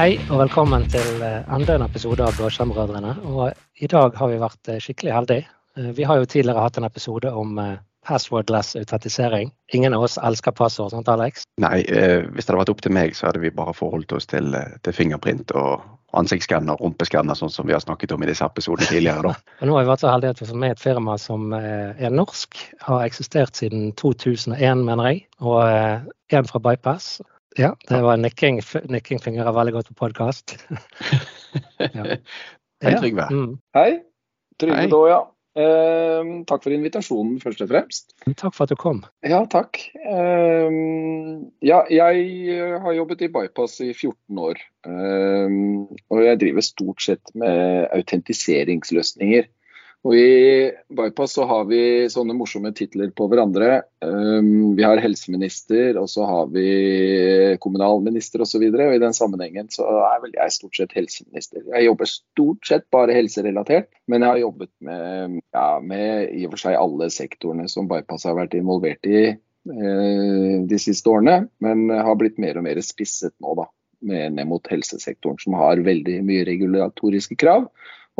Hei og velkommen til eh, enda en episode av Blåskjermbrødrene. Og I dag har vi vært eh, skikkelig heldige. Eh, Vi har jo tidligere hatt en episode om eh, passwordless autentisering. Ingen av oss elsker passord, sant Alex? Nei, eh, hvis det hadde vært opp til meg, så hadde vi bare forholdt oss til, eh, til fingerprint og ansiktsskanner rumpeskanner, sånn som vi har snakket om i disse episodene tidligere. da. Og nå har vi vært så heldige at vi fått med et firma som eh, er norsk. Har eksistert siden 2001, mener jeg. Og eh, en fra Bypass. Ja, det var nikking. Nikking fungerer veldig godt på podkast. Ja. Hei, Trygve. Mm. Hei. Trygve da, ja. Eh, takk for invitasjonen, først og fremst. Takk for at du kom. Ja, takk. Eh, ja, jeg har jobbet i Bypass i 14 år. Eh, og jeg driver stort sett med autentiseringsløsninger. Og I Bypass så har vi sånne morsomme titler på hverandre. Eh, vi har helseminister, og så har vi kommunalminister osv. Og, og i den sammenhengen så er vel jeg stort sett helseminister. Jeg jobber stort sett bare helserelatert, men jeg har jobbet med, ja, med i og for seg alle sektorene som Bypass har vært involvert i eh, de siste årene. Men har blitt mer og mer spisset nå, da. Ned mot helsesektoren, som har veldig mye regulatoriske krav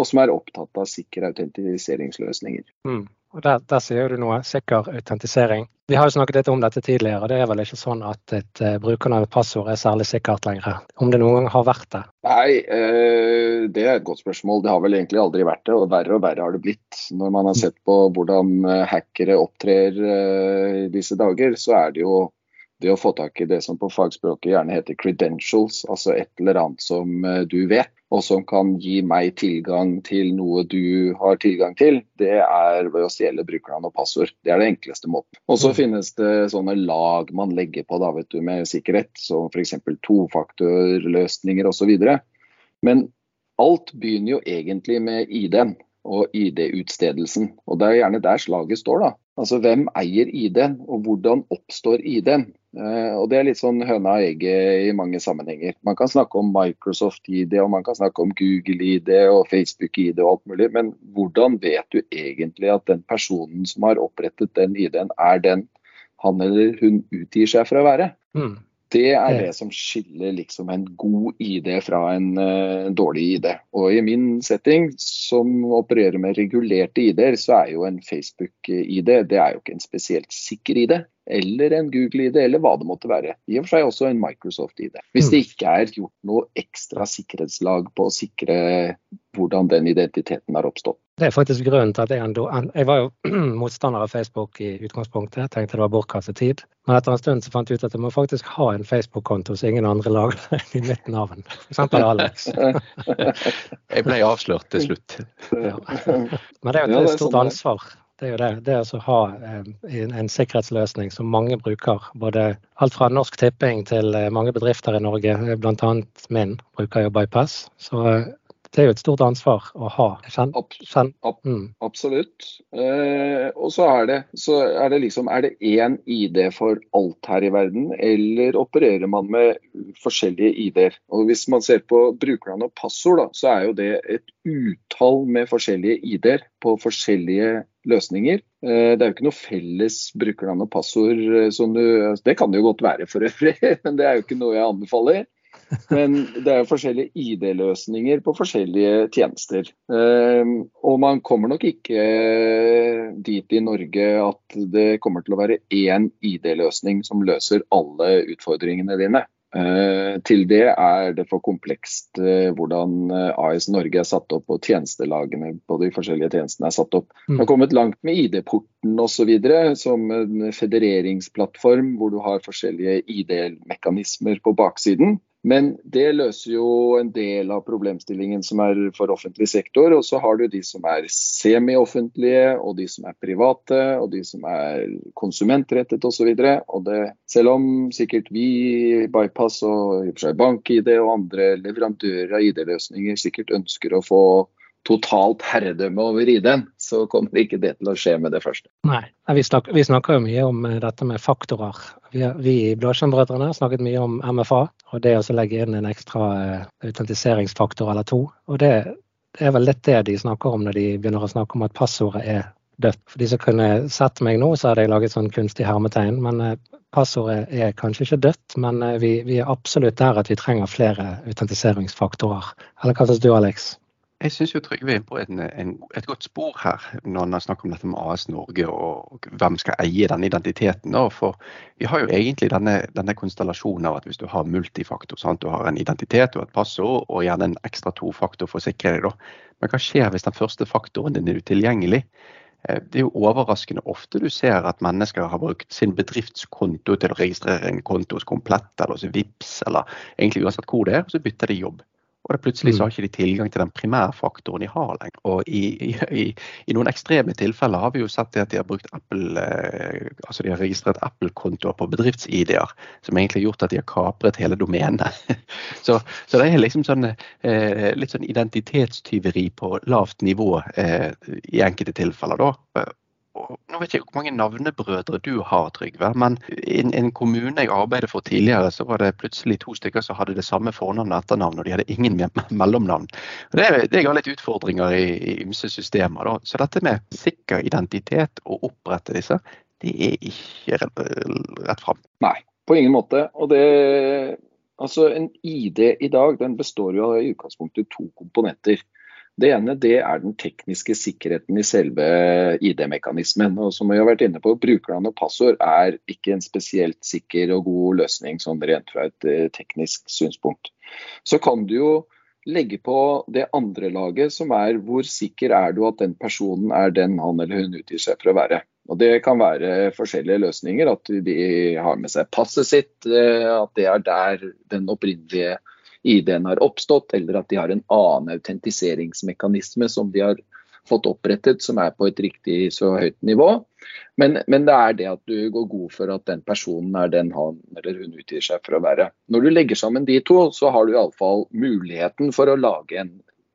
og som er opptatt av sikre autentiseringsløsninger. Mm. Og der, der sier du noe. Sikker autentisering. Vi har jo snakket litt om dette tidligere. Det er vel ikke sånn at et uh, brukernavn og passord er særlig sikkert lenger. Om det noen gang har vært det. Nei, uh, det er et godt spørsmål. Det har vel egentlig aldri vært det, og verre og verre har det blitt. Når man har sett på hvordan eh, hackere opptrer uh, disse dager, så er det jo det å få tak i det som på fagspråket gjerne heter credentials, altså et eller annet som eh, du vet, og som kan gi meg tilgang til noe du har tilgang til, det er ved å stjele brukernavn og passord. Det er det enkleste måten. Og så finnes det sånne lag man legger på da, vet du, med sikkerhet, som f.eks. tofaktorløsninger osv. Men alt begynner jo egentlig med ID-en og ID-utstedelsen. Og det er gjerne der slaget står, da. Altså hvem eier ID-en, og hvordan oppstår ID-en? Eh, og Det er litt sånn høna og egget i mange sammenhenger. Man kan snakke om Microsoft-ID, og man kan snakke om Google-ID og Facebook-ID og alt mulig, men hvordan vet du egentlig at den personen som har opprettet den ID-en, er den han eller hun utgir seg for å være? Mm. Det er det som skiller liksom en god ID fra en uh, dårlig ID. Og i min setting, som opererer med regulerte ID-er, så er jo en Facebook-ID det er jo ikke en spesielt sikker ID. Eller en Google-ID, eller hva det måtte være. I og for seg også en Microsoft-ID. Hvis det ikke er gjort noe ekstra sikkerhetslag på å sikre hvordan den identiteten har oppstått. Det er faktisk grunnen til at jeg endo, Jeg var jo motstander av Facebook i utgangspunktet. Jeg tenkte det var bortkastet tid. Men etter en stund så fant jeg ut at jeg må faktisk ha en Facebook-konto så ingen andre lager i mitt navn. F.eks. Alex. Jeg ble avslørt til slutt. Ja. Men det er jo et Ja, stort sånn ansvar. Det er jo det. Det å ha eh, en, en sikkerhetsløsning som mange bruker. Både alt fra Norsk Tipping til eh, mange bedrifter i Norge, bl.a. min, bruker jo Bypass. Så eh, det er jo et stort ansvar å ha. Kjenn, kjenn, mm. Absolutt. Eh, og så er det, så er det liksom Er det én ID for alt her i verden, eller opererer man med forskjellige ID-er? Og Hvis man ser på brukernavn og passord, da, så er jo det et utall med forskjellige ID-er på forskjellige løsninger. Eh, det er jo ikke noe felles brukernavn og passord eh, du altså, Det kan det jo godt være for øvrig, men det er jo ikke noe jeg anbefaler. Men det er jo forskjellige ID-løsninger på forskjellige tjenester. Ehm, og man kommer nok ikke eh, dit i Norge at det kommer til å være én ID-løsning som løser alle utfordringene dine. Eh, til det er det for komplekst eh, hvordan eh, AS Norge er satt opp og tjenestelagene på de forskjellige tjenestene er satt opp. vi Det har kommet langt med ID-porten osv. som en federeringsplattform hvor du har forskjellige ID-mekanismer på baksiden. Men det løser jo en del av problemstillingen som er for offentlig sektor. Og så har du de som er semi-offentlige, og de som er private, og de som er konsumentrettet osv. Selv om sikkert vi Bypass og i og for BankID og andre leverandører av ID-løsninger sikkert ønsker å få totalt herredømme over ID-en, så kommer ikke det til å skje med det første. Nei, vi snakker, vi snakker jo mye om eh, dette med faktorer. Vi, vi i Blåskjermbrødrene har snakket mye om MFA, og det å legge inn en ekstra eh, autentiseringsfaktor eller to. Og det, det er vel litt det de snakker om når de begynner å snakke om at passordet er dødt. For de som kunne sett meg nå, så hadde jeg laget sånn kunstig hermetegn, men eh, passordet er kanskje ikke dødt, men vi, vi, er absolutt der at vi trenger flere autentiseringsfaktorer. Eller hva syns du, Alex? Jeg syns Trygve er på en, en, et godt spor her når han snakker om dette med AS Norge og hvem skal eie denne identiteten. Da. For vi har jo egentlig denne, denne konstellasjonen av at hvis du har multifaktor, sant? du har en identitet og et passord og gjerne en ekstra to faktor for å sikre deg. Da. Men hva skjer hvis den første faktoren din er utilgjengelig? Eh, det er jo overraskende ofte du ser at mennesker har brukt sin bedriftskonto til å registrere en konto hos Komplett eller hos Vips eller egentlig uansett hvor det er, og så bytter de jobb. Og det plutselig så mm. har ikke de tilgang til den primærfaktoren de har lenger. Og i, i, i, noen ekstreme tilfeller har vi jo sett at de har brukt Apple, eh, altså de har registrert Apple-kontoer på bedrifts-ID-er, som egentlig har gjort at de har kapret hele domenet. så, så, det er liksom sånn, eh, litt sånn identitetstyveri på lavt nivå eh, i enkelte tilfeller. da nå vet jeg ikke hvor mange navnebrødre du har, Trygve. Men i en kommune jeg arbeidet for tidligere, så var det plutselig to stykker som hadde det samme fornavn og etternavn, og de hadde ingen mellomnavn. Det, det ga litt utfordringer i, i ymse systemer. Da. Så dette med sikker identitet og opprette disse, det er ikke rett fram. Nei, på ingen måte. Og det Altså, En ID i dag den består jo av i utgangspunktet to komponenter. Det ene det er den tekniske sikkerheten i selve ID-mekanismen. og som vi har vært inne på, Brukernavn og passord er ikke en spesielt sikker og god løsning sånn rent fra et eh, teknisk synspunkt. Så kan du jo legge på det andre laget, som er hvor sikker er du at den personen er den han eller hun utgir seg for å være. Og Det kan være forskjellige løsninger. At de har med seg passet sitt, eh, at det er der den opprinnelige ID-en har oppstått, eller at de har en annen autentiseringsmekanisme som de har fått opprettet, som er på et riktig så høyt nivå. Men, men, det er det at du går god for at den personen er den han eller hun utgir seg for å være. Når du legger sammen de to, så har du iallfall muligheten for å lage en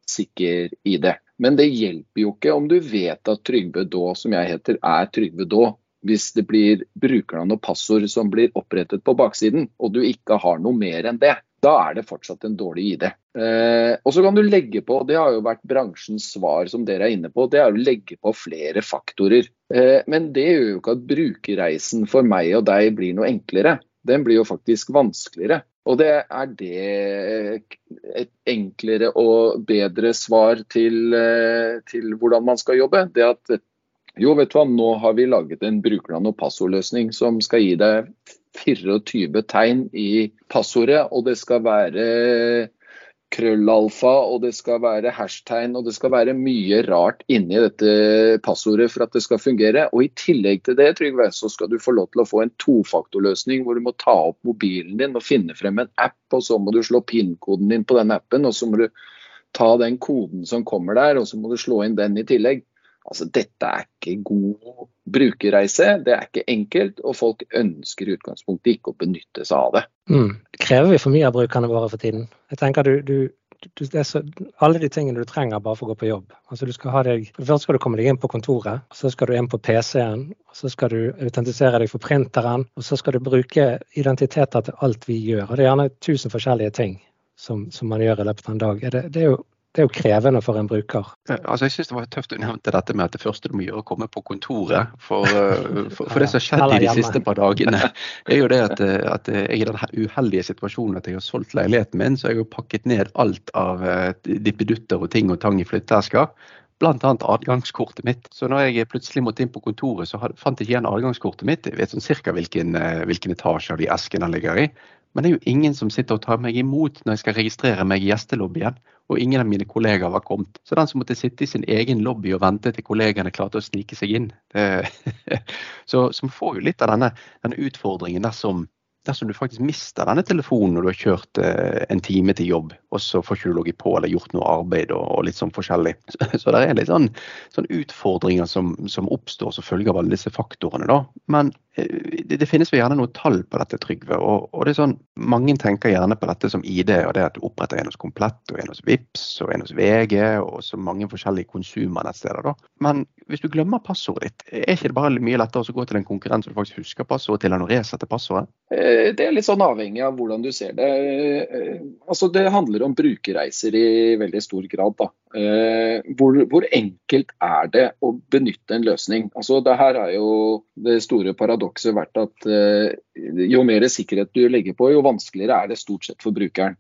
sikker ID. Men det hjelper jo ikke om du vet at Trygve Daa, som jeg heter, er Trygve Daa. Hvis det blir brukernavn og passord som blir opprettet på baksiden, og du ikke har noe mer enn det da er det fortsatt en dårlig ID. Eh, og så kan du legge på, det har jo vært bransjens svar som dere er inne på, det er å legge på flere faktorer. Eh, men det gjør jo ikke at brukerreisen for meg og deg blir noe enklere. Den blir jo faktisk vanskeligere. Og det er det et enklere og bedre svar til, eh, til hvordan man skal jobbe. Det at jo, vet du hva, nå har vi laget en brukernavn- og passordløsning som skal gi deg 24 tegn i passordet, og det skal være krøllalfa, og det skal være hashtegn, og det skal være mye rart inni dette passordet for at det skal fungere. Og i tillegg til det, Trygve, så skal du få lov til å få en tofaktorløsning hvor du må ta opp mobilen din og finne frem en app, og så må du slå PIN-koden din på den appen, og så må du ta den koden som kommer der, og så må du slå inn den i tillegg. Altså, dette er ikke god brukerreise, det er ikke enkelt, og folk ønsker i utgangspunktet ikke å benytte seg av det. Mm. Krever vi for mye av brukerne våre for tiden? Jeg tenker du, du, du så, Alle de tingene du trenger bare for å gå på jobb. Altså, du skal ha deg, Først skal du komme deg inn på kontoret, så skal du inn på PC-en. Så skal du autentisere deg for printeren, og så skal du bruke identiteter til alt vi gjør. og Det er gjerne tusen forskjellige ting som, som man gjør i løpet av en dag. Det, det er jo det er jo krevende for en bruker. Altså, jeg synes Det var tøft du nevnte dette med at det første du må gjøre, er å komme på kontoret. For, eh, for, for det som har skjedd i de siste par dagene, er jo det at, eh, at jeg er i den uheldige situasjonen at jeg har solgt leiligheten min, så jeg har pakket ned alt av eh, dippedutter og ting og tang i flytteesker. Bl.a. adgangskortet mitt. Så når jeg plutselig måtte inn på kontoret, så fant jeg ikke igjen adgangskortet mitt. Jeg vet sånn cirka hvilken, hvilken etasje av de eskene ligger i. Men det er jo ingen som sitter og tar meg imot når jeg skal registrere meg i gjestelobbyen og ingen av mine kollegaer var kommet. Så den som måtte sitte i sin egen lobby og vente til kollegaene klarte å snike seg inn. Det, så, som får jo litt av denne, denne utfordringen dersom dersom du faktisk mister denne telefonen når du har kjørt eh, en time til jobb, og så får ikke du ligget på eller gjort noe arbeid og, og litt sånn forskjellig. Så, så det er litt sånn, sånn utfordringer som, som, oppstår som følge av alle disse faktorene. da. Men eh, det, det, finnes jo gjerne noe tall på dette, Trygve. Og, og, det er sånn, Mange tenker gjerne på dette som ID, og det at du oppretter en hos Komplett, og en hos Vips og en hos VG, og så mange forskjellige konsumernettsteder. da. Men hvis du glemmer passordet ditt, er ikke det bare mye lettere å gå til en konkurrent som du faktisk husker passordet til enn å resette passordet? Eh, det er litt sånn avhengig av hvordan du ser det. Eh, altså Det handler om brukerreiser i veldig stor grad. Eh, hvor, hvor, enkelt er det å benytte en løsning? Altså det her er jo det store paradokset vært at jo mer sikkerhet du legger på, jo vanskeligere er det stort sett for brukeren.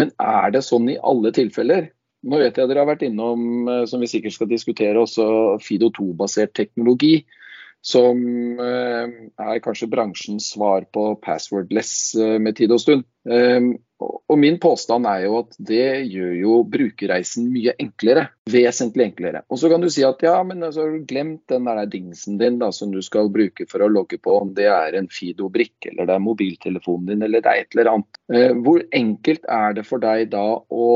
Men er det sånn i alle tilfeller? Nå vet jeg dere har vært innom, som vi sikkert skal diskutere, også Fido2-basert teknologi som eh, er kanskje bransjens svar på passwordless eh, med tid og stund. Eh, og Min påstand er jo at det gjør jo brukerreisen mye enklere. Vesentlig enklere. Og så kan du si at ja, men altså, har du glemt den der dingsen din da, som du skal bruke for å logge på, om det er en Fido-brikke eller det er mobiltelefonen din eller det er et eller annet. Hvor enkelt er det for deg da å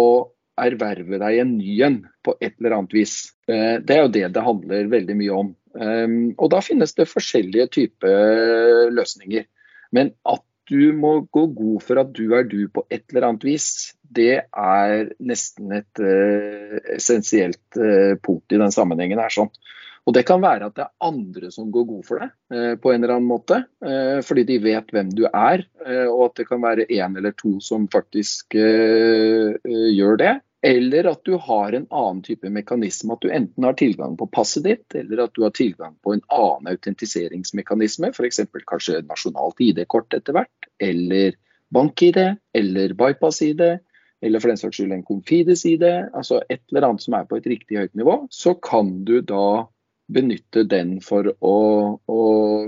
erverve deg en ny en på et eller annet vis? Det er jo det det handler veldig mye om. Um, og da finnes det forskjellige typer løsninger. Men at du må gå god for at du er du på et eller annet vis, det er nesten et uh, essensielt uh, punkt i den sammenhengen. her sånn. Og Det kan være at det er andre som går god for deg uh, på en eller annen måte. fordi de vet hvem du er, og at det kan være én eller to som faktisk gjør det. Eller at du har en annen type mekanisme. At du enten har tilgang på passet ditt, eller at du har tilgang på en annen autentiseringsmekanisme. F.eks. kanskje nasjonalt ID-kort etter hvert, eller bank-ID, eller bypass-ID. Eller for den saks skyld en Confides-ID. Altså et eller annet som er på et riktig høyt nivå. Så kan du da benytte den for å, å,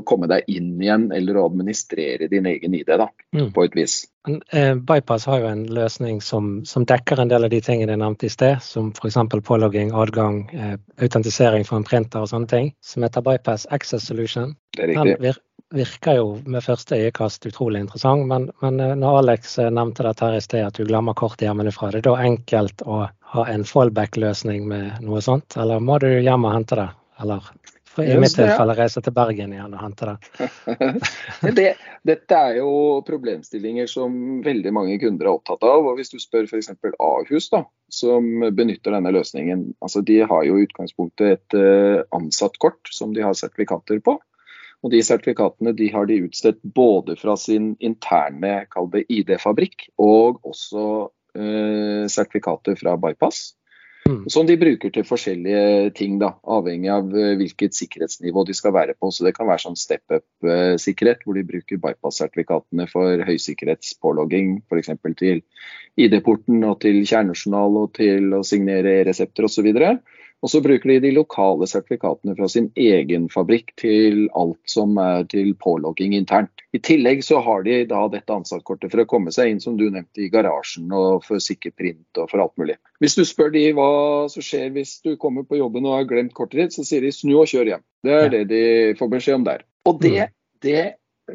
komme deg inn igjen, eller å administrere din egen ID, da, mm. på et vis. Eh, Bypass har jo en løsning som, som, dekker en del av de tingene jeg nevnte i sted, som f.eks. pålogging, adgang, eh, autentisering fra en printer og sånne ting, som heter Bypass Access Solution. Det er riktig. Den vir virker jo med første øyekast utrolig interessant, men, men eh, når Alex nevnte dette her i sted, at du glemmer kortet hjemmefra, det er da enkelt å ha en fallback-løsning med noe sånt, eller må du hjem og hente det? Eller i mitt tilfelle reise til Bergen igjen og hente det. det. Dette er jo problemstillinger som veldig mange kunder er opptatt av. og Hvis du spør f.eks. Ahus, da, som benytter denne løsningen. altså De har jo i utgangspunktet et uh, ansatt kort som de har sertifikater på. Og De sertifikatene de har de utstedt både fra sin interne ID-fabrikk og også uh, sertifikater fra Bypass. Mm. Som de bruker til forskjellige ting, da, avhengig av eh, hvilket sikkerhetsnivå de skal være på. Så Det kan være sånn step up-sikkerhet, hvor de bruker bypass-sertifikatene for høysikkerhetspålogging, f.eks. til ID-porten og til kjernejournal og til å signere e-resepter osv. Og så bruker de de lokale sertifikatene fra sin egen fabrikk til alt som er til pålogging internt. I tillegg så har de da dette ansattkortet for å komme seg inn, som du nevnte, i garasjen og for sikker print og for alt mulig. Hvis du spør de hva som skjer hvis du kommer på jobben og har glemt kortet ditt, så sier de snu og kjør hjem. Det er det de får beskjed om der. Og det, mm. det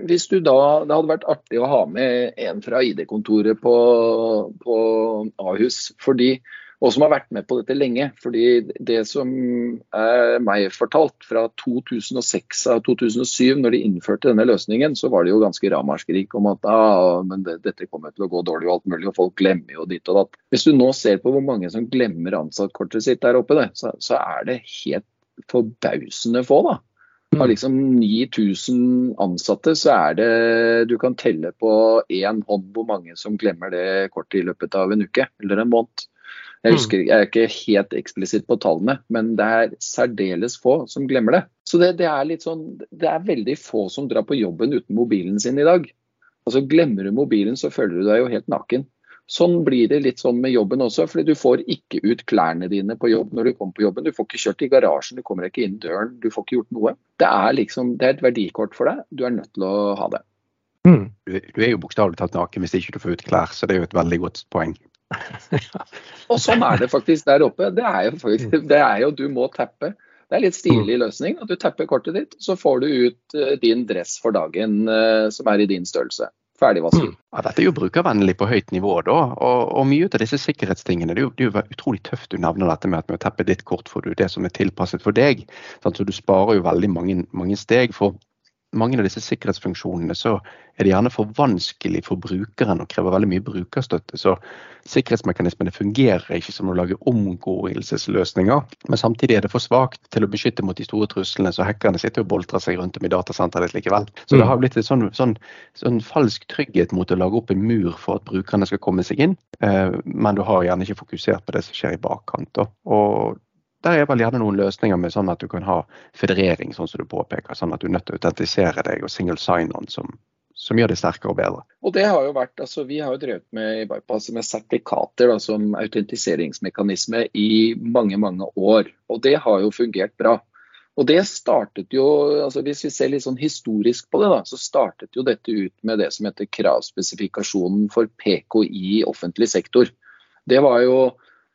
hvis du da, Det hadde vært artig å ha med en fra ID-kontoret på, på Ahus. fordi og som har vært med på dette lenge. fordi det som er meg fortalt fra 2006 av 2007, når de innførte denne løsningen, så var det jo ganske ramaskrik om at ah, men det, dette kommer til å gå dårlig og alt mulig, og folk glemmer jo ditt og datt. Hvis du nå ser på hvor mange som glemmer ansattkortet sitt der oppe, det, så, så, er det helt forbausende få, da. Av mm. liksom 9000 ansatte, så er det Du kan telle på én hånd hvor mange som glemmer det kortet i løpet av en uke eller en måned. Jeg, husker, mm. jeg er ikke helt eksplisitt på tallene, men det er særdeles få som glemmer det. Så det, det, er litt sånn, det er veldig få som drar på jobben uten mobilen sin i dag. Altså Glemmer du mobilen, så føler du deg jo helt naken. Sånn blir det litt sånn med jobben også, fordi du får ikke ut klærne dine på jobb når du kommer på jobben. Du får ikke kjørt i garasjen, du kommer ikke inn døren, du får ikke gjort noe. Det er liksom, det er et verdikort for deg, du er nødt til å ha det. Mm. Du, du, er jo bokstavelig talt naken hvis ikke du får ut klær, så det er jo et veldig godt poeng. Og sånn er det faktisk der oppe. Det er, jo, faktisk, det er jo du må tappe. Det er litt stilig mm. løsning. at Du tapper kortet ditt, så får du ut uh, din dress for dagen uh, som er i din størrelse. Ferdigvasket. Mm. Ja, dette er jo brukervennlig på høyt nivå, da. Og, og mye av disse sikkerhetstingene det er, jo, det er jo utrolig tøft du nevner dette med at med å tappe ditt kort får du det som er tilpasset for deg. Sånn, så du sparer jo veldig mange, mange steg. For mange av disse sikkerhetsfunksjonene så er det gjerne for vanskelig for brukeren og krever veldig mye brukerstøtte. Så sikkerhetsmekanismene fungerer ikke som å lage omgåelsesløsninger. Men samtidig er det for svakt til å beskytte mot de store truslene, så hackerne sitter og boltrer seg rundt om i datasenteret likevel. Så det har blitt en sånn, sånn, sånn, falsk trygghet mot å lage opp en mur for at brukerne skal komme seg inn, eh, men du har gjerne ikke fokusert på det som skjer i bakkant. Og der er vel gjerne noen løsninger med sånn at du kan ha federering, sånn som du påpeker. Sånn at du er nødt til å autentisere deg, og single sign-on som, som, gjør det sterkere og bedre. Og det har jo vært, altså Vi har jo drevet med, bypass med sertifikater da, som autentiseringsmekanisme i mange mange år. Og det har jo fungert bra. Og det startet jo, altså Hvis vi ser litt sånn historisk på det, da, så startet jo dette ut med det som heter kravspesifikasjonen for PKI i offentlig sektor. Det var jo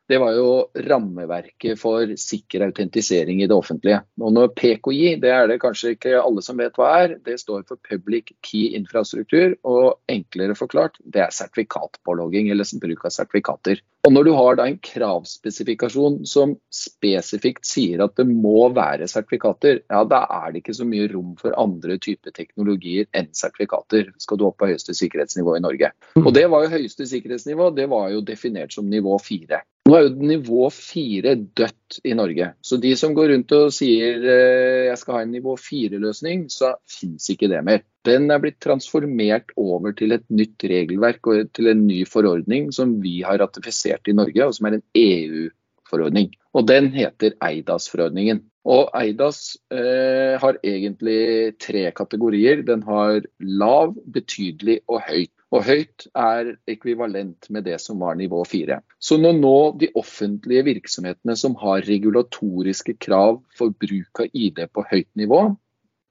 det var jo rammeverket for sikker autentisering i det offentlige. Og når PKI, det er det kanskje ikke alle som vet hva er, det står for Public Key Infrastruktur. Og enklere forklart, det er sertifikatpålogging eller bruk av sertifikater. Og når du har da en kravspesifikasjon som spesifikt sier at det må være sertifikater, ja da er det ikke så mye rom for andre typer teknologier enn sertifikater. Skal du opp på høyeste sikkerhetsnivå i Norge. Og det var jo høyeste sikkerhetsnivå, det var jo definert som nivå fire. Nå er jo nivå fire dødt i Norge. Så de som går rundt og sier eh, jeg skal ha en nivå fire-løsning, så fins ikke det mer. Den er blitt transformert over til et nytt regelverk og til en ny forordning som vi har ratifisert i Norge, og som er en EU-forordning. Og den heter EIDAS-forordningen. Og Eidas eh, har egentlig tre kategorier. Den har lav, betydelig og høyt. Og høyt er ekvivalent med det som var nivå fire. Så når nå de offentlige virksomhetene som har regulatoriske krav for bruk av ID på høyt nivå,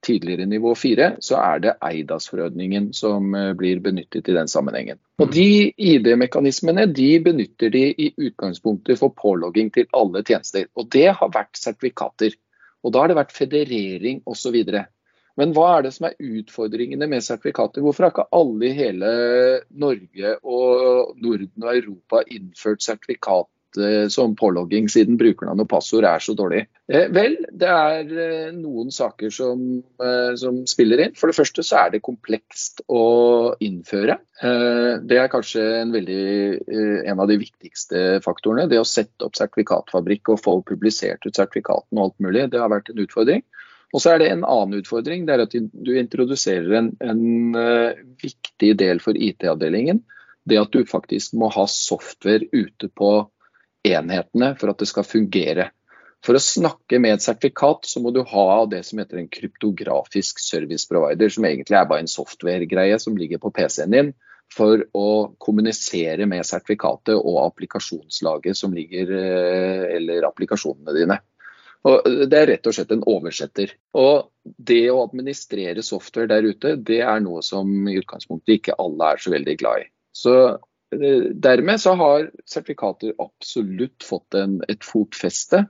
tidligere nivå fire, så er det Eidas-forordningen som eh, blir benyttet i den sammenhengen. Og De ID-mekanismene de benytter de i utgangspunktet for pålogging til alle tjenester. Og det har vært sertifikater. Og da har det vært federering osv. Men hva er det som er utfordringene med sertifikater? Hvorfor har ikke alle i hele Norge og Norden og Europa innført sertifikat som pålogging, siden brukernavn og passord er så dårlig? Eh, vel, det er eh, noen saker som, eh, som, spiller inn. For det første så er det komplekst å innføre. Eh, det er kanskje en, veldig, eh, en av de viktigste faktorene. Det å sette opp sertifikatfabrikk og få publisert ut sertifikatene og alt mulig, det har vært en utfordring. Og så er det en annen utfordring. Det er at du introduserer en, en uh, viktig del for IT-avdelingen. Det at du faktisk må ha software ute på enhetene for at det skal fungere. For å snakke med et sertifikat, så må du ha det som heter en kryptografisk service provider, som egentlig er bare en software-greie som ligger på PC-en din, for å kommunisere med sertifikatet og applikasjonslaget som ligger, eh, eller applikasjonene dine. Og det er rett og slett en oversetter. Og det å administrere software der ute, det er noe som i utgangspunktet ikke alle er så veldig glad i. Så eh, Dermed så har sertifikater absolutt fått en, et fotfeste.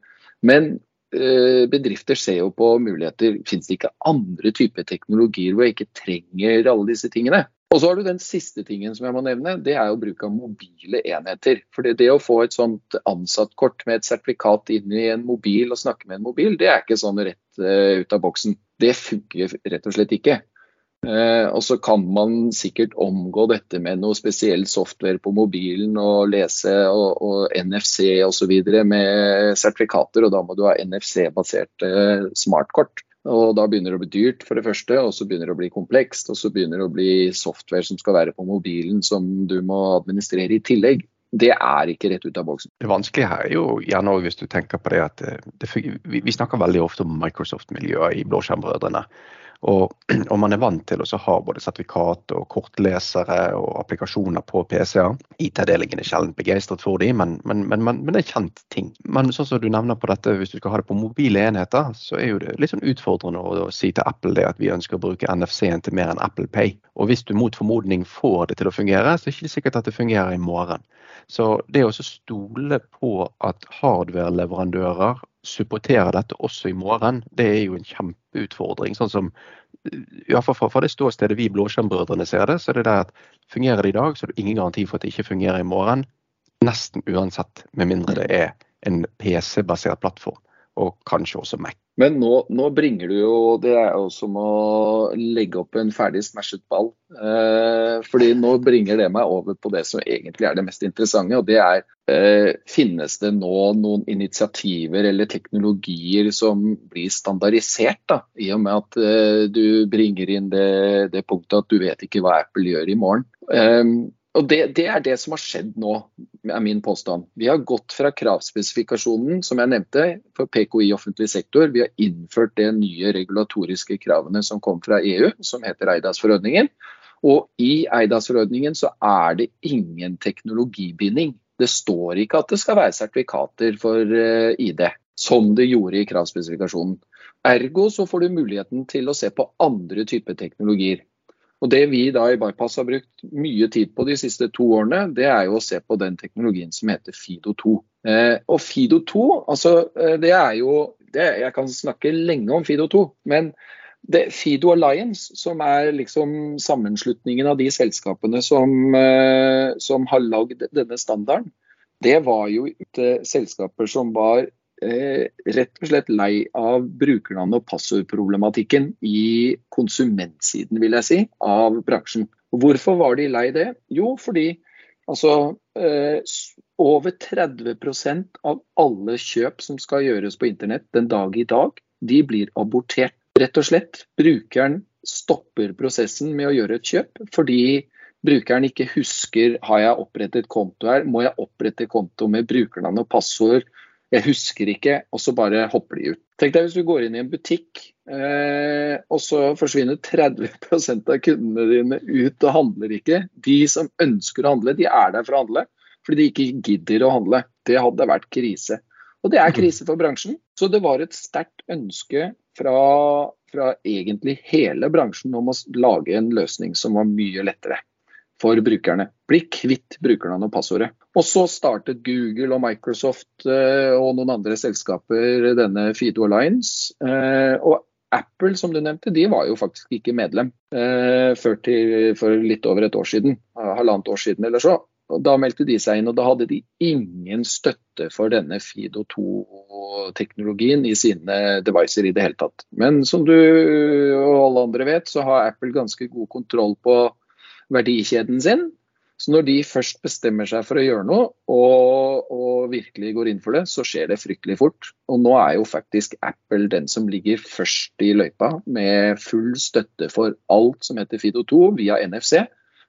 Men eh, bedrifter ser jo på muligheter. Fins det ikke andre typer teknologier hvor jeg ikke trenger alle disse tingene? Og så har du den siste tingen som jeg må nevne, det er jo bruk av mobile enheter. For det å få et sånt ansattkort med et sertifikat inn i en mobil og snakke med en mobil, det er ikke sånn rett uh, ut av boksen. Det funker rett og slett ikke. Uh, og så kan man sikkert omgå dette med noe spesiell software på mobilen og lese og, og NFC osv. med sertifikater, og da må du ha NFC-baserte smartkort. Og da begynner det å bli dyrt, for det første, og så begynner det å bli komplekst. Og så begynner det å bli software som skal være på mobilen som du må administrere i tillegg. Det er ikke rett ut av boksen. Det vanskelige her er jo gjerne hvis du tenker på det at eh, det, vi, vi snakker veldig ofte om Microsoft-miljøet i Blåskjermbrødrene. Og, og, man er vant til å ha både sertifikat og kortlesere og applikasjoner på PC-er. IT-avdelingen er sjelden begeistret for dem, men, men, men, men, det er kjent ting. Men sånn som du nevner på dette, hvis du skal ha det på mobile enheter, så er jo det litt sånn utfordrende å, å si til Apple det at vi ønsker å bruke NFC-en til mer enn Apple Pay. Og hvis du mot formodning får det til å fungere, så er det ikke sikkert at det fungerer i morgen. Så det å stole på at hardware-leverandører supporterer dette også i morgen, det er jo en kjempeutfordring. Sånn som, i hvert fra det ståstedet vi Blåskjermbrødrene ser det, så er det det at fungerer det i dag, så er det ingen garanti for at det ikke fungerer i morgen. Nesten uansett, med mindre det er en PC-basert plattform. Og kanskje også Mac. Men nå, nå, bringer du jo Det er jo som å legge opp en ferdig smashet ball. Eh, fordi nå bringer det meg over på det som egentlig er det mest interessante. Og det er eh, finnes det nå noen initiativer eller teknologier som blir standardisert? da, I og med at eh, du bringer inn det, det, punktet at du vet ikke hva Apple gjør i morgen. Eh, og det, det, er det som har skjedd nå, er min påstand. Vi har gått fra kravspesifikasjonen, som jeg nevnte, for PKI offentlig sektor. Vi har innført de nye regulatoriske kravene som kom fra EU, som heter Eidas-forordningen. Og i Eidas-forordningen så er det ingen teknologibinding. Det står ikke at det skal være sertifikater for eh, ID, som det gjorde i kravspesifikasjonen. Ergo så får du muligheten til å se på andre typer teknologier. Og Det vi da i Bypass har brukt mye tid på de siste to årene, det er jo å se på den teknologien som heter Fido2. Eh, og Fido2, altså eh, det er jo det, Jeg kan snakke lenge om Fido2, men det, Fido Alliance, som er liksom sammenslutningen av de selskapene som, eh, som har lagd denne standarden, det var jo ikke selskaper som var rett og slett lei av brukernavn- og passordproblematikken i konsumentsiden, vil jeg si, av bransjen. Hvorfor var de lei det? Jo, fordi altså, eh, over 30% av alle kjøp som skal gjøres på internett den dag i dag, de blir abortert. Rett og slett. Brukeren stopper prosessen med å gjøre et kjøp fordi brukeren ikke husker har jeg opprettet konto her, må jeg opprette konto med brukernavn og passord jeg husker ikke, og så bare hopper de ut. Tenk deg hvis du går inn i en butikk, eh, og så forsvinner 30 av kundene dine ut og handler ikke. De som ønsker å handle, de er der for å handle, fordi de ikke gidder å handle. Det hadde vært krise. Og det er krise for bransjen. Så det var et sterkt ønske fra, fra egentlig hele bransjen om å lage en løsning som var mye lettere for brukerne. Bli kvitt brukernavn og passordet. Og så startet Google og Microsoft eh, og noen andre selskaper denne Fido Alliance. Eh, og Apple, som du nevnte, de var jo faktisk ikke medlem eh, før til, for litt over et år siden. Halvannet år siden eller så. Og da meldte de seg inn, og da hadde de ingen støtte for denne Fido 2-teknologien i sine devices i det hele tatt. Men som du og alle andre vet, så har Apple ganske god kontroll på verdikjeden sin. Så når de først bestemmer seg for å gjøre noe, og, og, virkelig går inn for det, så skjer det fryktelig fort. Og nå er jo faktisk Apple den som ligger først i løypa, med full støtte for alt som heter Fido2 via NFC.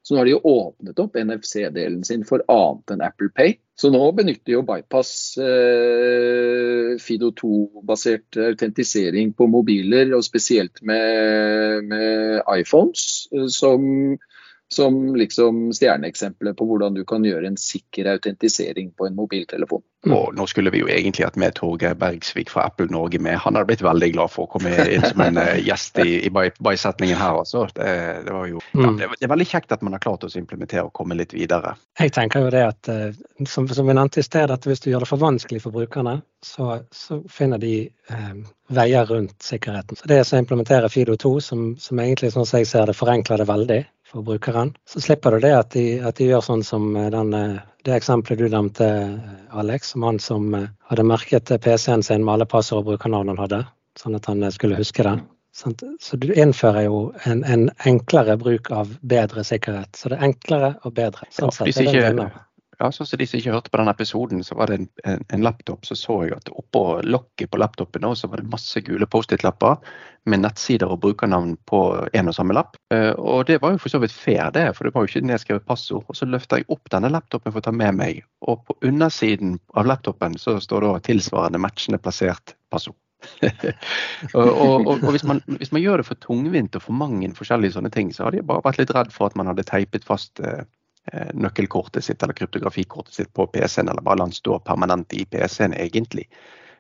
Så nå har de jo åpnet opp NFC-delen sin for annet enn Apple Pay. Så nå benytter jo Bypass eh, Fido2-basert autentisering på mobiler, og spesielt med, med iPhones, eh, som som liksom stjerneeksempelet på hvordan du kan gjøre en sikker autentisering på en mobiltelefon. Og nå skulle vi jo egentlig hatt med Torgeir Bergsvik fra Apple Norge med. Han hadde blitt veldig glad for å komme inn som en eh, gjest i, i bisetningen her. Altså. Det, det, var jo, ja, mm. det, er veldig kjekt at man har klart å implementere og komme litt videre. Jeg tenker jo det at, eh, som, som vi nevnte i sted, at hvis du gjør det for vanskelig for brukerne, så, så finner de eh, veier rundt sikkerheten. Så Det å implementere Fido2, som, som egentlig sånn som jeg ser det, forenkler det veldig for brukeren. Så slipper du det at de, at de gjør sånn som eh, den, eh, det eksempelet du nevnte, eh, Alex. Som han som hadde merket PC-en sin med alle passord og brukernavn han hadde, sånn at han skulle huske det. Så du innfører jo en, en, enklere bruk av bedre sikkerhet. Så det er enklere og bedre. Sånn sett, det er det ja, sånn som De som ikke hørte på den episoden, så var det en, en, en laptop. Så så jeg at oppå lokket på laptopen så var det masse gule Post-It-lapper med nettsider og brukernavn på en og samme lapp. Uh, og det var jo for så vidt fair, det, for det var jo ikke nedskrevet passord. Og så løfta jeg opp denne laptopen for å ta med meg, og på undersiden av laptopen så står det tilsvarende matchende plassert passord. og, og, og, hvis, man, hvis, man, gjør det for tungvint og for mange forskjellige sånne ting, så hadde jeg bare vært litt redd for at man hadde teipet fast Eh, nøkkelkortet sitt eller kryptografikortet sitt på PC-en, eller bare la den stå permanent i PC-en, egentlig.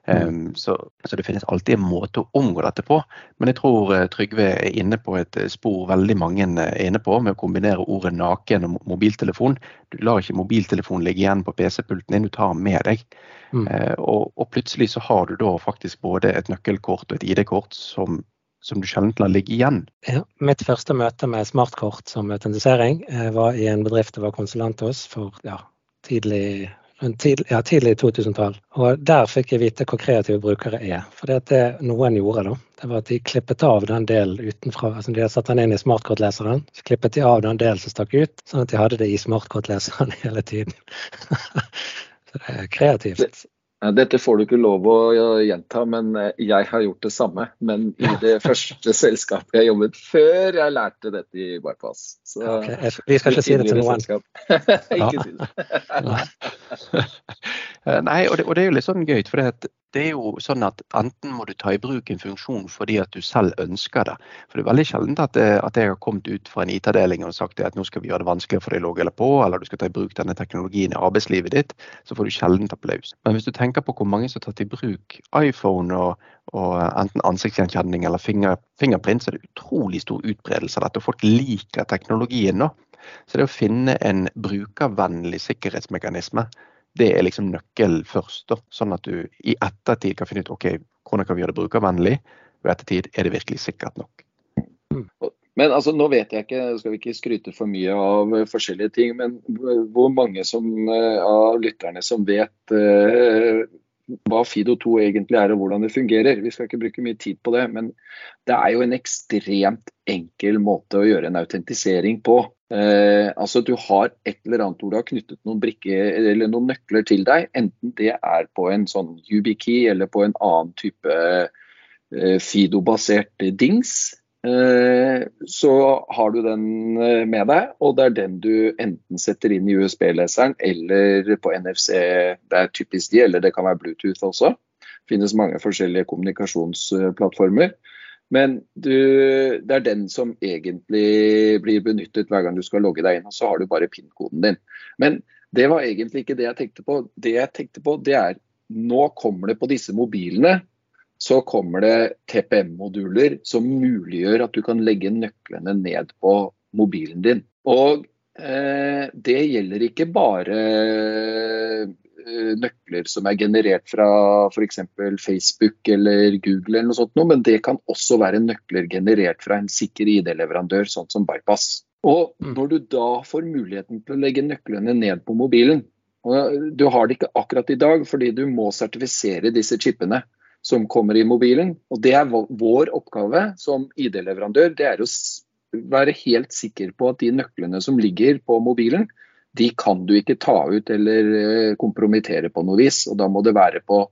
Um, så, så, det finnes alltid en måte å omgå dette på. Men jeg tror uh, Trygve er inne på et spor veldig mange er inne på, med å kombinere ordet naken og mobiltelefon. Du lar ikke mobiltelefonen ligge igjen på PC-pulten din, du tar den med deg. Mm. Uh, og, og, plutselig så har du da faktisk både et nøkkelkort og et ID-kort som som du sjelden lar ligge igjen? Ja, mitt første møte med smartkort som autentisering eh, var i en bedrift jeg var konsulent hos for ja, tidlig Tidlig, ja, tidlig 2000-tall. Og der fikk jeg vite hvor kreative brukere er. For det, det noen gjorde, da, det var at de klippet av den delen utenfra. altså De hadde satt den inn i smartkortleseren, så klippet de av den delen som stakk ut, sånn at de hadde det i smartkortleseren hele tiden. så det er kreativt. Dette får du ikke lov å gjenta, men eh, jeg har gjort det samme. Men i det første selskapet jeg jobbet før jeg lærte dette i Bypass. Så, okay. Vi skal ikke si det til noen. ikke si det. Nei, og det, og det, er jo litt sånn gøy. For det, det er jo sånn at enten må du ta i bruk en funksjon fordi at du selv ønsker det. For det er veldig sjelden at, at jeg har kommet ut fra en IT-avdeling og sagt at nå skal vi gjøre det vanskeligere for deg å logge eller på, eller du skal ta i bruk denne teknologien i arbeidslivet ditt, så får du sjelden applaus. Men hvis du tenker på hvor mange som har tatt i bruk iPhone og, og enten ansiktsgjenkjenning eller finger, fingerprint, så er det utrolig stor utbredelse av dette. Og folk liker teknologien nå. Så det å finne en brukervennlig sikkerhetsmekanisme det er liksom nøkkelen først. Sånn at du i ettertid kan finne ut ok, hvordan kan vi gjøre det brukervennlig. Og i ettertid er det virkelig sikkert nok. Men altså, nå vet jeg ikke, skal vi ikke skryte for mye av forskjellige ting, men hvor mange som, eh, av lytterne som vet uh, hva Fido2 egentlig er og hvordan det fungerer. Vi skal ikke bruke mye tid på det, men det er jo en ekstremt enkel måte å gjøre en autentisering på. Eh, altså Du har et eller annet hvor du har knyttet noen brikker eller noen nøkler til deg. Enten det er på en sånn YubiKey eller på en annen type eh, Fido-basert dings. Eh, så har du den eh, med deg, og det er den du enten setter inn i USB-leseren eller på NFC. Det er typisk de, eller det kan være Bluetooth også. Det finnes mange forskjellige kommunikasjonsplattformer. Men du, det er den som egentlig blir benyttet hver gang du skal logge deg inn. Og så har du bare PIN-koden din. Men det var egentlig ikke det jeg tenkte på. Det jeg tenkte på, det er nå kommer det på disse mobilene så kommer det TPM-moduler som muliggjør at du kan legge nøklene ned på mobilen din. Og eh, det gjelder ikke bare Eh, nøkler som er generert fra f.eks. Facebook eller Google, eller noe sånt, men det kan også være nøkler generert fra en sikker ID-leverandør, sånn som Bypass. Og mm. Når du da får muligheten til å legge nøklene ned på mobilen og Du har det ikke akkurat i dag, fordi du må sertifisere disse chipene som kommer i mobilen. og Det er vår oppgave som ID-leverandør. Det er å være helt sikker på at de nøklene som ligger på mobilen, de kan du ikke ta ut eller eh, kompromittere på noe vis. og Da må det være på,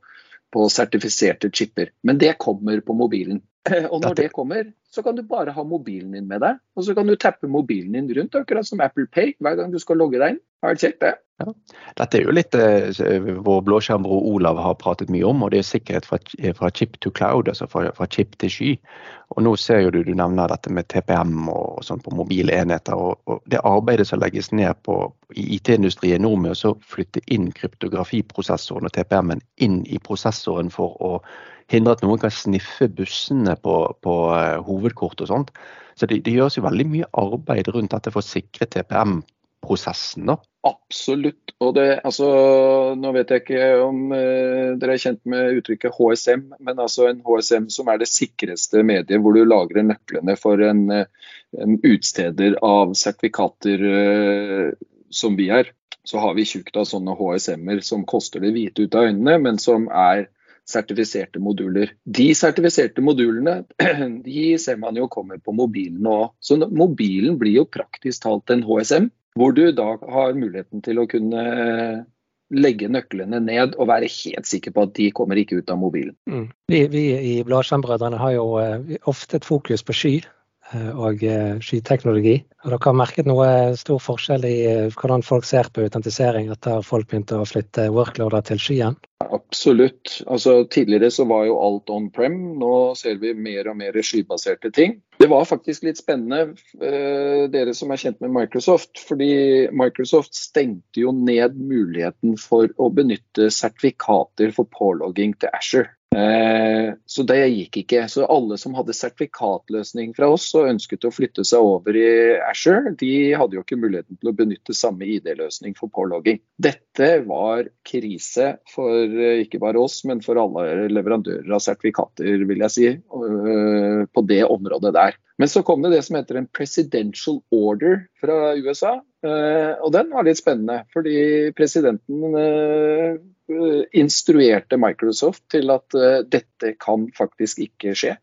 på sertifiserte chipper. Men det kommer på mobilen. Og når det kommer, så kan du bare ha mobilen din med deg. Og så kan du tappe mobilen din rundt, akkurat som Apple Pay hver gang du skal logge deg inn. Har du sett det? Ja. Dette er jo litt eh, vår blåskjermbror Olav har pratet mye om, og det er sikkerhet fra, fra chip to cloud, altså fra, fra, chip til sky. Og Nå ser jo du du nevner dette med TPM og, og sånn på mobile enheter. Og, og, Det arbeidet som legges ned på, i IT-industrien nå med å flytte inn kryptografiprosessoren og TPM-en inn i prosessoren for å hindre at noen kan sniffe bussene på, på uh, hovedkort og sånt. Så det, det, gjøres jo veldig mye arbeid rundt dette for å sikre TPM prosessen, da? Absolutt. Og det, altså, nå vet jeg ikke om eh, dere er kjent med uttrykket HSM, men altså en HSM som er det sikreste mediet hvor du lagrer nøklene for en, eh, en utsteder av sertifikater eh, som vi er. Så har vi tjukt av sånne HSM-er som koster det hvite ut av øynene, men som er sertifiserte moduler. De sertifiserte modulene de ser man jo kommer på mobilen òg. Så mobilen blir jo praktisk talt en HSM. Hvor du da har muligheten til å kunne legge nøklene ned og være helt sikker på at de kommer ikke ut av mobilen. Mm. Vi, vi, i Bladskjermbrødrene har jo eh, ofte et fokus på sky eh, og eh, skyteknologi. Og dere har merket noe stor forskjell i hvordan folk ser på autentisering etter folk begynte å flytte workloader til skyen? Absolutt. Altså, tidligere så var jo alt on prem. Nå ser vi mer og mer skybaserte ting. Det var faktisk litt spennende, uh, dere som er kjent med Microsoft. Fordi Microsoft stengte jo ned muligheten for å benytte sertifikater for pålogging til Asher. Eh, så det gikk ikke. Så alle som hadde sertifikatløsning fra oss og ønsket å flytte seg over i Asher, de hadde jo ikke muligheten til å benytte samme ID-løsning for pålogging. Dette var krise for eh, ikke bare oss, men for alle leverandører av sertifikater, vil jeg si. Eh, på det området der. Men så kom det det som heter en presidential order fra USA. Og den var litt spennende, fordi presidenten instruerte Microsoft til at dette kan faktisk ikke skje.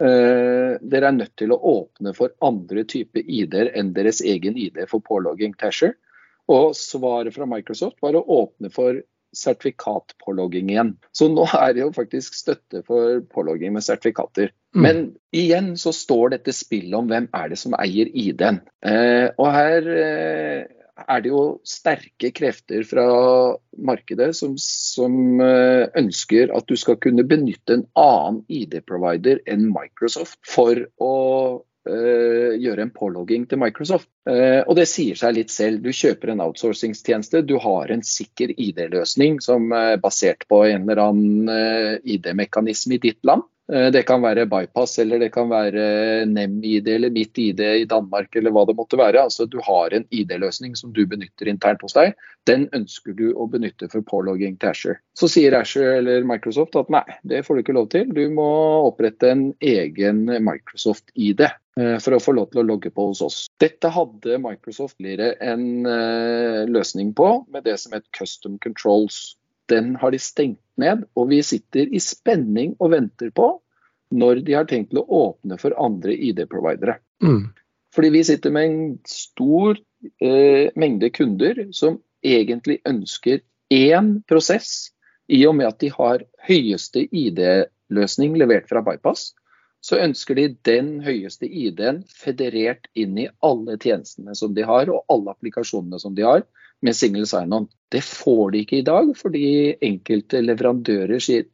Dere er nødt til å åpne for andre typer ID-er enn deres egen ID for pålogging Tasher. Og svaret fra Microsoft var å åpne for sertifikatpålogging igjen. Så nå er det jo faktisk støtte for pålogging med sertifikater. Mm. Men igjen så står dette spillet om hvem er det som eier ID-en. Eh, og her eh, er det jo sterke krefter fra markedet som, som eh, ønsker at du skal kunne benytte en annen ID-provider enn Microsoft for å uh, gjøre en pålogging til Microsoft. Uh, og det sier seg litt selv. Du kjøper en outsourcingstjeneste, du har en sikker ID-løsning som er basert på en eller annen uh, ID-mekanisme i ditt land. Eh, det kan være bypass eller det kan være NEM-ID eller mitt ID i Danmark eller hva det måtte være. Altså Du har en ID-løsning som du benytter internt hos deg. Den ønsker du å benytte for pålogging til Asher. Så sier Asher eller Microsoft at nei, det får du ikke lov til. Du må opprette en egen Microsoft-ID eh, for å få lov til å logge på hos oss. Dette hadde Microsoft en eh, løsning på med det som het Custom Controls den har de stengt ned. Og vi sitter i spenning og venter på når de har tenkt å åpne for andre ID-providere. Mm. Fordi vi sitter med en stor eh, mengde kunder som egentlig ønsker én prosess, i og med at de har høyeste ID-løsning levert fra Bypass så ønsker de den høyeste ID-en federert inn i alle tjenestene som de har, og alle applikasjonene som de har, med single sign-on. Det får de ikke i dag, fordi enkelte leverandører sier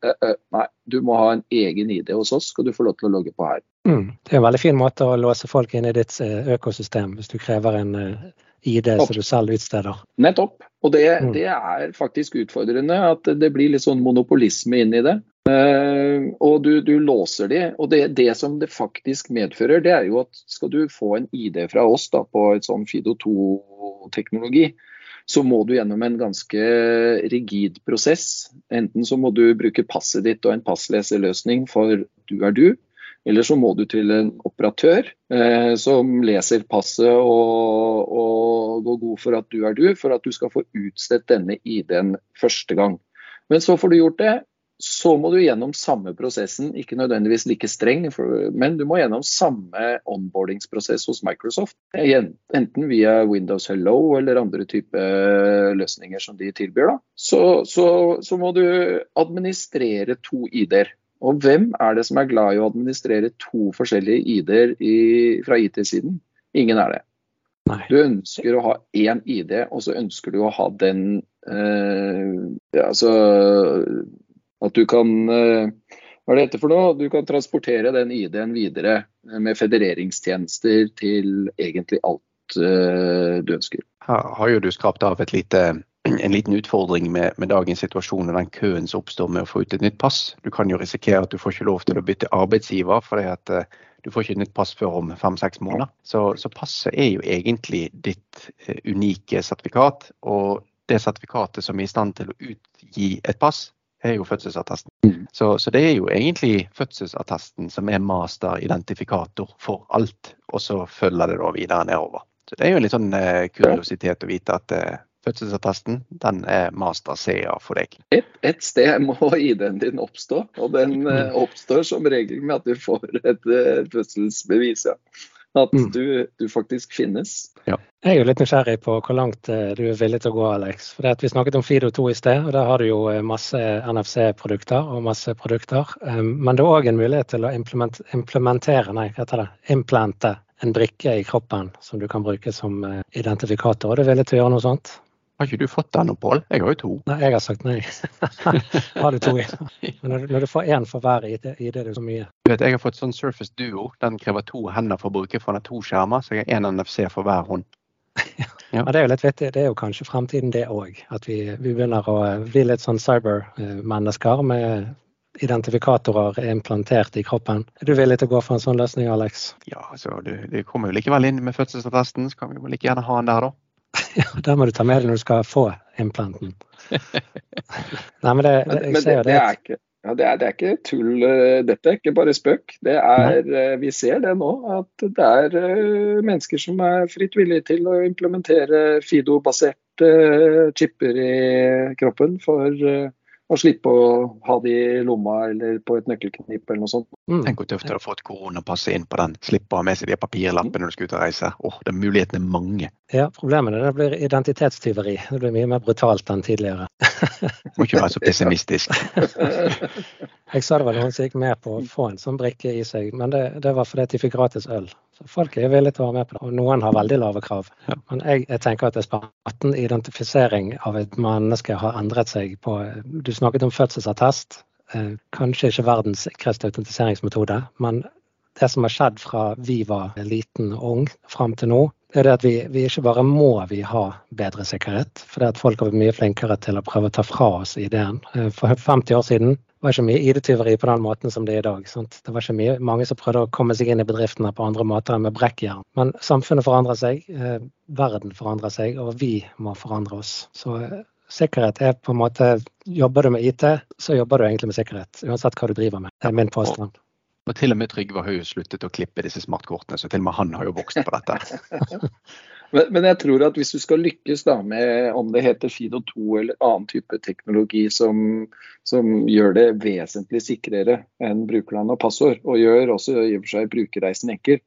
nei, du må ha en egen ID hos oss, skal du få lov til å logge på her. Mm. Det er en veldig fin måte å låse folk inn i ditt økosystem, hvis du krever en ID som du selv utsteder. Nettopp. Og det, mm. det, er faktisk utfordrende at det blir litt sånn monopolisme inn i det. Uh, og du, du, låser de. Og det, det, som det faktisk medfører, det er jo at skal du få en ID fra oss da, på et sånn Fido2-teknologi, så må du gjennom en ganske rigid prosess. Enten så må du bruke passet ditt og en passleserløsning for du er du, eller så må du til en operatør eh, som leser passet og, og, går god for at du er du, for at du skal få utstedt denne ID-en første gang. Men så får du gjort det, så må du gjennom samme prosessen, ikke nødvendigvis like streng, men du må gjennom samme onboardingsprosess hos Microsoft. Enten via Windows Hello eller andre typer løsninger som de tilbyr. Så, så, så må du administrere to ID-er. Og hvem er det som er glad i å administrere to forskjellige ID-er fra IT-siden? Ingen er det. Nei. Du ønsker å ha én ID, og så ønsker du å ha den eh, ja, altså At du kan eh, Hva er dette for noe? Du kan transportere den ID-en videre med federeringstjenester til egentlig alt eh, du ønsker. Her har jo du skrapt av lite en liten utfordring med, med, dagens situasjon og den køen som oppstår med å få ut et nytt pass. Du kan jo risikere at du får ikke lov til å bytte arbeidsgiver fordi at du får ikke nytt pass før om fem-seks måneder. Så, så, passet er jo egentlig ditt unike sertifikat. Og det sertifikatet som er i stand til å utgi et pass, er jo fødselsattesten. Mm. Så, så, det er jo egentlig fødselsattesten som er master-identifikator for alt, og så følger det da videre nedover. Så Det er jo en litt sånn eh, kuriositet å vite at fødselsattesten, den er master CA for deg. Et, et sted må ID-en din oppstå, og den uh, oppstår som regel med at du får et uh, fødselsbevis. ja. At mm. du, du, faktisk finnes. Ja. Jeg er jo litt nysgjerrig på hvor langt uh, du er villig til å gå, Alex. For Vi snakket om Fido 2 i sted, og der har du jo masse NFC-produkter og masse produkter. Men det er òg en mulighet til å implementere, nei, hva heter det, implante en brikke i kroppen som du kan bruke som identifikator. Er du villig til å gjøre noe sånt? Har ikke du fått den, Pål? Jeg har jo to. Nei, jeg har sagt nei. har du to i? Men når, når du får én for hver i det, er det så mye. Du vet, Jeg har fått sånn Surface Duo. Den krever to hender for å bruke, for den har to skjermer. Så jeg har én NFC for hver hånd. ja. Men det er jo litt vittig. Det er jo kanskje fremtiden, det òg. At vi, vi, begynner å bli litt sånn cyber-mennesker med identifikatorer implantert i kroppen. Er du villig til å gå for en sånn løsning, Alex? Ja, altså, du, det kommer jo likevel inn med fødselsattesten. Så kan vi like gjerne ha den der, da. Ja, det må du ta med deg når du skal få implanten. Nei, men det, det, jeg men det, det, er ikke, Ja, det er, det er, ikke tull. Dette er ikke bare spøk. Det er, vi ser det nå, at det er mennesker som er fritt villige til å implementere Fido-baserte chipper i kroppen for å slippe å ha de i lomma eller på et nøkkelknip eller noe sånt. Mm. Tenk hvor tøft det er å få et koronapass inn på den. Slippe å ha med seg de papirlappene når du skal ut og reise. Åh, oh, Mulighetene er mange. Ja, problemet er det blir identitetstyveri. Det blir mye mer brutalt enn tidligere. Må ikke være så pessimistisk. Jeg sa det var noen som gikk med på å få en sånn brikke i seg, men det, det var fordi de fikk gratis øl. Så folk er villige til å være med på det, og noen har veldig lave krav. Ja. Men jeg, jeg, tenker at det er identifisering av et menneske har endret seg på Du snakket om fødselsattest. Eh, kanskje ikke verdens sikreste autentiseringsmetode, men det som har skjedd fra vi var liten og ung fram til nå, er det at vi, vi, ikke bare må vi ha bedre sikkerhet, for det at folk har vært mye flinkere til å prøve å ta fra oss ideen. Eh, for 50 år siden var ikke mye ID-tyveri på den måten som det er i dag. Sant? Det var ikke mye, mange som prøvde å komme seg inn i bedriftene på andre måter enn med brekkjern. Men samfunnet forandrer seg, eh, verden forandrer seg, og vi må forandre oss. Så sikkerhet er på en måte Jobber du med IT, så jobber du egentlig med sikkerhet. Uansett hva du driver med. Det er min påstand. Og til og med Trygve har jo sluttet å klippe disse smartkortene, så til og med han har jo vokst på dette. men, men, jeg tror at hvis du skal lykkes da med om det heter Fido2 eller annen type teknologi som, som, gjør det vesentlig sikrere enn brukerland og passord, og gjør også i og for seg brukerreisen enkel,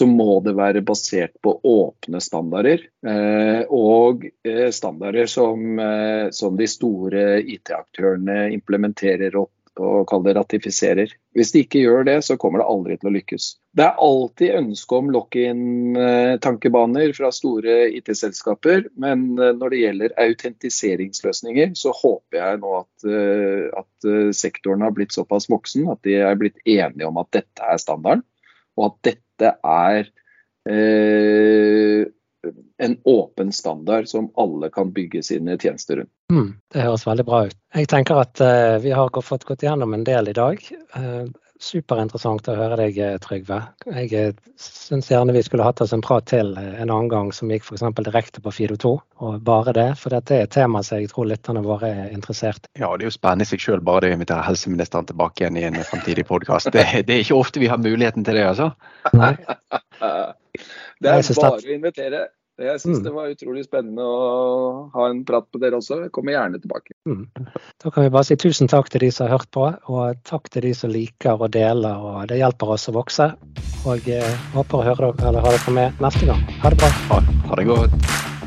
så må det være basert på åpne standarder. Eh, og eh, standarder som, eh, som de store IT-aktørene implementerer og, og kaller ratifiserer. Hvis de ikke gjør det, så kommer det aldri til å lykkes. Det er alltid ønske om lock-in-tankebaner fra store IT-selskaper, men når det gjelder autentiseringsløsninger, så håper jeg nå at, at, sektoren har blitt såpass voksen at de er blitt enige om at dette er standarden, og at dette er eh, en åpen standard som alle kan bygge sine tjenester rundt. Mm, det høres veldig bra ut. Jeg tenker at eh, vi har fått gått gjennom en del i dag. Uh, superinteressant å høre deg, eh, Trygve. Jeg uh, syns gjerne vi skulle hatt oss en prat til en annen gang som gikk f.eks. direkte på Fido2, og bare det. For dette er et tema som jeg tror lytterne våre er interessert i. Ja, det er jo spennende i seg sjøl bare det å invitere helseministeren tilbake igjen i en fremtidig podkast. Det, det, er ikke ofte vi har muligheten til det, altså. Nei. Det er bare å invitere. Jeg syns mm. det var utrolig spennende å ha en prat på dere også. Jeg kommer gjerne tilbake. Mm. Da kan vi bare si tusen takk til de som har hørt på, og takk til de som liker og deler. og Det hjelper oss å vokse. Og jeg eh, håper å høre dere, eller ha dere med neste gang. Ha det bra. Ha, ha det godt.